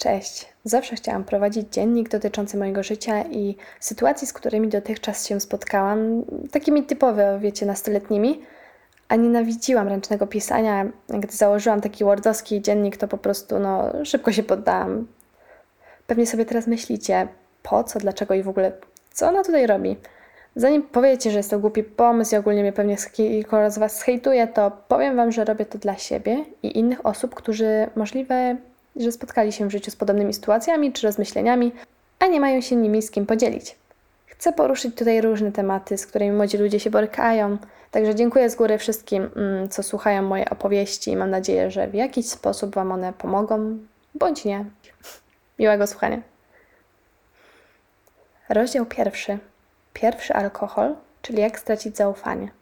Cześć. Zawsze chciałam prowadzić dziennik dotyczący mojego życia i sytuacji, z którymi dotychczas się spotkałam, takimi typowe, wiecie, nastoletnimi, a nienawidziłam ręcznego pisania. Gdy założyłam taki wordowski dziennik, to po prostu no, szybko się poddałam. Pewnie sobie teraz myślicie, po co, dlaczego i w ogóle, co ona tutaj robi? Zanim powiecie, że jest to głupi pomysł i ogólnie mnie pewnie kilka z Was zhejtuje, to powiem Wam, że robię to dla siebie i innych osób, którzy możliwe że spotkali się w życiu z podobnymi sytuacjami czy rozmyśleniami, a nie mają się nimi z kim podzielić. Chcę poruszyć tutaj różne tematy, z którymi młodzi ludzie się borykają, także dziękuję z góry wszystkim, mm, co słuchają moje opowieści i mam nadzieję, że w jakiś sposób Wam one pomogą, bądź nie. Miłego słuchania. Rozdział pierwszy. Pierwszy alkohol, czyli jak stracić zaufanie.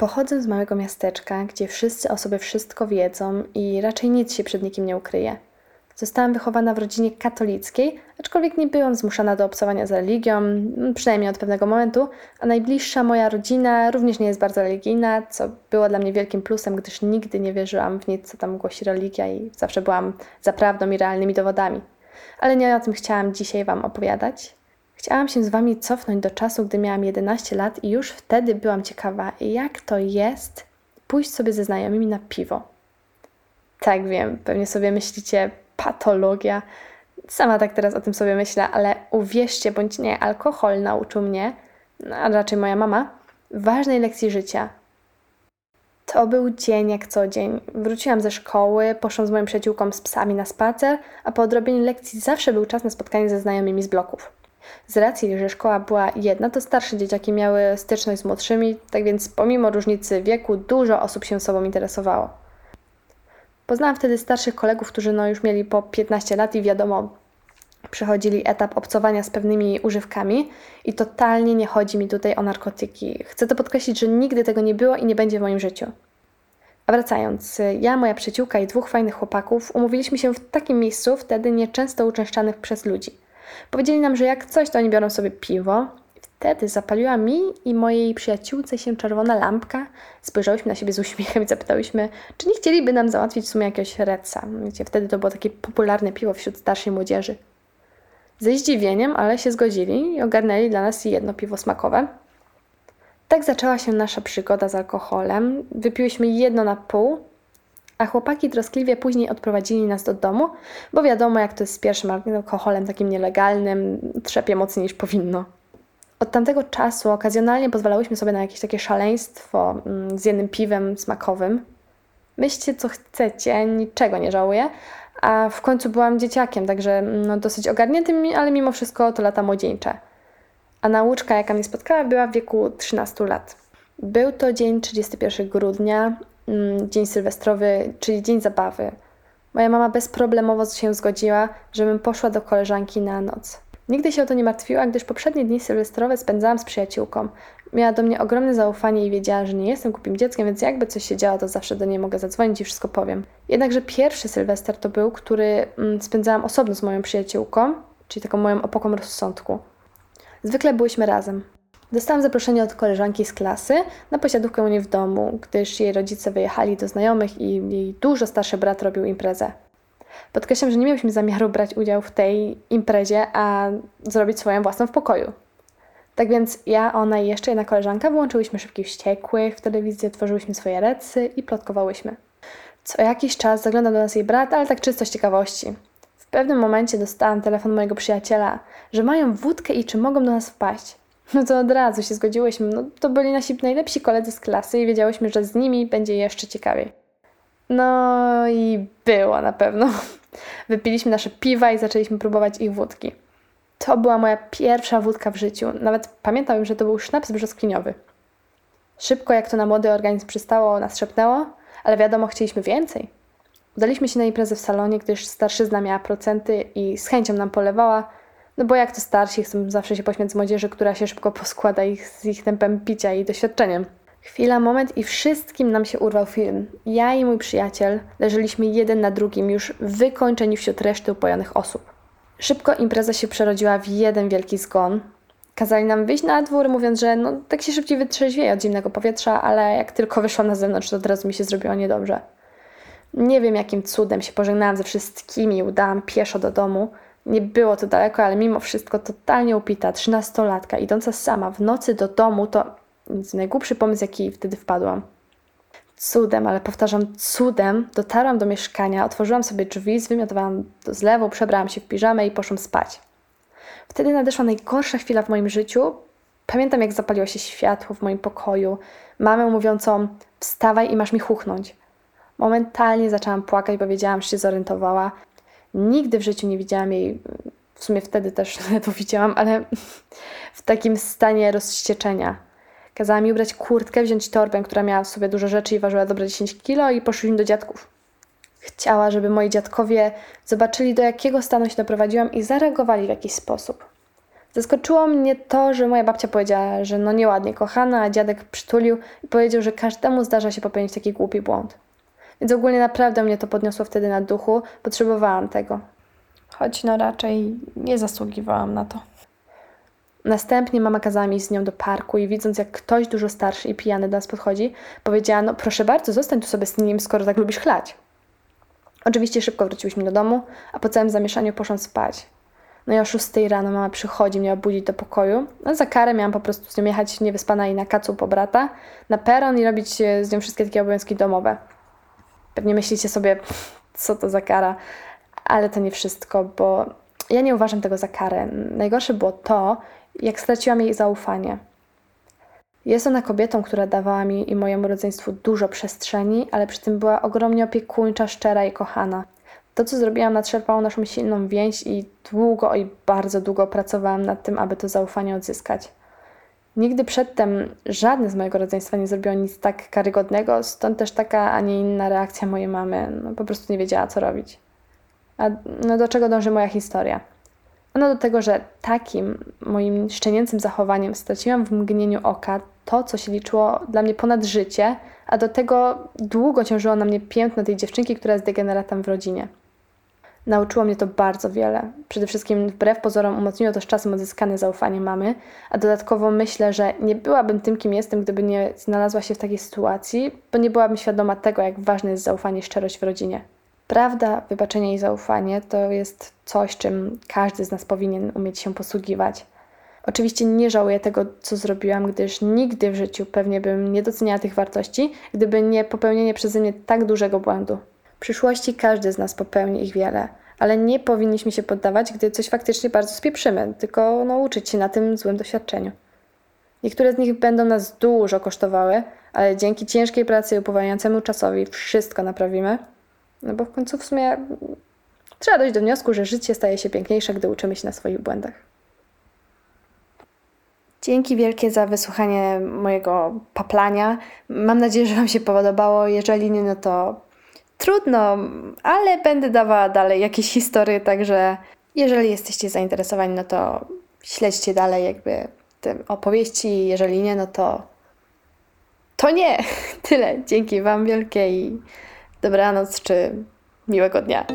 Pochodzę z małego miasteczka, gdzie wszyscy o sobie wszystko wiedzą i raczej nic się przed nikim nie ukryje. Zostałam wychowana w rodzinie katolickiej, aczkolwiek nie byłam zmuszana do obcowania z religią, przynajmniej od pewnego momentu, a najbliższa moja rodzina również nie jest bardzo religijna, co było dla mnie wielkim plusem, gdyż nigdy nie wierzyłam w nic, co tam głosi religia i zawsze byłam za prawdą i realnymi dowodami. Ale nie o tym chciałam dzisiaj Wam opowiadać. Chciałam się z Wami cofnąć do czasu, gdy miałam 11 lat i już wtedy byłam ciekawa, jak to jest pójść sobie ze znajomymi na piwo. Tak wiem, pewnie sobie myślicie, patologia. Sama tak teraz o tym sobie myślę, ale uwierzcie bądź nie, alkohol nauczył mnie, a raczej moja mama, ważnej lekcji życia. To był dzień jak co dzień. Wróciłam ze szkoły, poszłam z moją przyjaciółką z psami na spacer, a po odrobieniu lekcji zawsze był czas na spotkanie ze znajomymi z bloków. Z racji, że szkoła była jedna, to starsze dzieciaki miały styczność z młodszymi, tak więc pomimo różnicy wieku dużo osób się sobą interesowało. Poznałam wtedy starszych kolegów, którzy no już mieli po 15 lat i wiadomo, przechodzili etap obcowania z pewnymi używkami i totalnie nie chodzi mi tutaj o narkotyki. Chcę to podkreślić, że nigdy tego nie było i nie będzie w moim życiu. A wracając, ja, moja przyjaciółka i dwóch fajnych chłopaków umówiliśmy się w takim miejscu, wtedy nieczęsto uczęszczanych przez ludzi – Powiedzieli nam, że jak coś, to oni biorą sobie piwo. Wtedy zapaliła mi i mojej przyjaciółce się czerwona lampka. Spojrzałyśmy na siebie z uśmiechem i zapytałyśmy, czy nie chcieliby nam załatwić w sumie jakiegoś reca. Wiecie, wtedy to było takie popularne piwo wśród starszej młodzieży. Ze zdziwieniem, ale się zgodzili i ogarnęli dla nas jedno piwo smakowe. Tak zaczęła się nasza przygoda z alkoholem. Wypiłyśmy jedno na pół, a chłopaki troskliwie później odprowadzili nas do domu, bo wiadomo, jak to jest z pierwszym alkoholem takim nielegalnym, trzepie mocniej niż powinno. Od tamtego czasu okazjonalnie pozwalałyśmy sobie na jakieś takie szaleństwo mm, z jednym piwem smakowym. Myślcie, co chcecie, niczego nie żałuję. A w końcu byłam dzieciakiem, także mm, no, dosyć ogarniętym, ale mimo wszystko to lata młodzieńcze. A nauczka, jaka mnie spotkała, była w wieku 13 lat. Był to dzień 31 grudnia dzień sylwestrowy, czyli dzień zabawy. Moja mama bezproblemowo się zgodziła, żebym poszła do koleżanki na noc. Nigdy się o to nie martwiła, gdyż poprzednie dni sylwestrowe spędzałam z przyjaciółką. Miała do mnie ogromne zaufanie i wiedziała, że nie jestem głupim dzieckiem, więc jakby coś się działo, to zawsze do niej mogę zadzwonić i wszystko powiem. Jednakże pierwszy sylwester to był, który mm, spędzałam osobno z moją przyjaciółką, czyli taką moją opoką rozsądku. Zwykle byłyśmy razem. Dostałam zaproszenie od koleżanki z klasy na posiadówkę u niej w domu, gdyż jej rodzice wyjechali do znajomych i jej dużo starszy brat robił imprezę. Podkreślam, że nie mieliśmy zamiaru brać udziału w tej imprezie, a zrobić swoją własną w pokoju. Tak więc ja, ona i jeszcze jedna koleżanka wyłączyłyśmy szybkich wściekłych w telewizji, otworzyłyśmy swoje recy i plotkowałyśmy. Co jakiś czas zaglądał do nas jej brat, ale tak czysto z ciekawości. W pewnym momencie dostałam telefon mojego przyjaciela, że mają wódkę i czy mogą do nas wpaść. No to od razu się zgodziłyśmy. No, to byli nasi najlepsi koledzy z klasy i wiedziałyśmy, że z nimi będzie jeszcze ciekawiej. No i było na pewno. Wypiliśmy nasze piwa i zaczęliśmy próbować ich wódki. To była moja pierwsza wódka w życiu. Nawet pamiętam, że to był sznaps brzoskwiniowy. Szybko, jak to na młody organizm przystało, nas szepnęło, ale wiadomo, chcieliśmy więcej. Udaliśmy się na imprezę w salonie, gdyż starszyzna miała procenty i z chęcią nam polewała, no bo jak to starsi chcą zawsze się pośmiać młodzieży, która się szybko poskłada ich z ich tempem picia i doświadczeniem. Chwila, moment i wszystkim nam się urwał film. Ja i mój przyjaciel leżeliśmy jeden na drugim, już wykończeni wśród reszty upojonych osób. Szybko impreza się przerodziła w jeden wielki zgon. Kazali nam wyjść na dwór, mówiąc, że no, tak się szybciej wytrzeźwieje od zimnego powietrza, ale jak tylko wyszłam na zewnątrz, to od razu mi się zrobiło niedobrze. Nie wiem, jakim cudem się pożegnałam ze wszystkimi i udałam pieszo do domu. Nie było to daleko, ale mimo wszystko totalnie upita, trzynastolatka, idąca sama w nocy do domu, to najgłupszy pomysł, jaki wtedy wpadłam. Cudem, ale powtarzam, cudem dotarłam do mieszkania, otworzyłam sobie drzwi, zwymiotowałam do zlewu, przebrałam się w piżamę i poszłam spać. Wtedy nadeszła najgorsza chwila w moim życiu. Pamiętam, jak zapaliło się światło w moim pokoju, mamę mówiącą: Wstawaj i masz mi chuchnąć. Momentalnie zaczęłam płakać, bo wiedziałam, że się zorientowała. Nigdy w życiu nie widziałam jej, w sumie wtedy też to widziałam, ale w takim stanie rozścieczenia. Kazała mi ubrać kurtkę, wziąć torbę, która miała w sobie dużo rzeczy i ważyła dobre 10 kilo i poszliśmy do dziadków. Chciała, żeby moi dziadkowie zobaczyli, do jakiego stanu się doprowadziłam i zareagowali w jakiś sposób. Zaskoczyło mnie to, że moja babcia powiedziała, że no nieładnie kochana, a dziadek przytulił i powiedział, że każdemu zdarza się popełnić taki głupi błąd. Więc ogólnie naprawdę mnie to podniosło wtedy na duchu, potrzebowałam tego. Choć no raczej nie zasługiwałam na to. Następnie mama kazała mi z nią do parku i widząc, jak ktoś dużo starszy i pijany do nas podchodzi, powiedziała: No, proszę bardzo, zostań tu sobie z nim, skoro tak lubisz chlać. Oczywiście szybko wróciłyśmy do domu, a po całym zamieszaniu poszłam spać. No i o 6 rano mama przychodzi mnie obudzić do pokoju. No za karę miałam po prostu z nią jechać niewyspana i na kacu po brata, na peron i robić z nią wszystkie takie obowiązki domowe. Pewnie myślicie sobie, co to za kara, ale to nie wszystko, bo ja nie uważam tego za karę. Najgorsze było to, jak straciłam jej zaufanie. Jest ona kobietą, która dawała mi i mojemu rodzeństwu dużo przestrzeni, ale przy tym była ogromnie opiekuńcza, szczera i kochana. To, co zrobiłam, nadszerpało naszą silną więź i długo i bardzo długo pracowałam nad tym, aby to zaufanie odzyskać. Nigdy przedtem żadne z mojego rodzeństwa nie zrobiło nic tak karygodnego, stąd też taka, a nie inna reakcja mojej mamy. No, po prostu nie wiedziała, co robić. A no, do czego dąży moja historia? Ano do tego, że takim moim szczenięcym zachowaniem straciłam w mgnieniu oka to, co się liczyło dla mnie ponad życie, a do tego długo ciążyło na mnie piętno tej dziewczynki, która jest degeneratem w rodzinie. Nauczyło mnie to bardzo wiele. Przede wszystkim wbrew pozorom umocniło to z czasem odzyskane zaufanie mamy, a dodatkowo myślę, że nie byłabym tym, kim jestem, gdyby nie znalazła się w takiej sytuacji, bo nie byłabym świadoma tego, jak ważne jest zaufanie i szczerość w rodzinie. Prawda, wybaczenie i zaufanie to jest coś, czym każdy z nas powinien umieć się posługiwać. Oczywiście nie żałuję tego, co zrobiłam, gdyż nigdy w życiu pewnie bym nie doceniała tych wartości, gdyby nie popełnienie przeze mnie tak dużego błędu. W przyszłości każdy z nas popełni ich wiele, ale nie powinniśmy się poddawać, gdy coś faktycznie bardzo spieprzymy, tylko nauczyć się na tym złym doświadczeniu. Niektóre z nich będą nas dużo kosztowały, ale dzięki ciężkiej pracy i upływającemu czasowi wszystko naprawimy. No bo w końcu w sumie trzeba dojść do wniosku, że życie staje się piękniejsze, gdy uczymy się na swoich błędach. Dzięki wielkie za wysłuchanie mojego paplania. Mam nadzieję, że Wam się podobało. Jeżeli nie, no to trudno, ale będę dawała dalej jakieś historie, także jeżeli jesteście zainteresowani, no to śledźcie dalej jakby te opowieści. Jeżeli nie, no to to nie. Tyle. Dzięki Wam wielkie i dobranoc czy miłego dnia.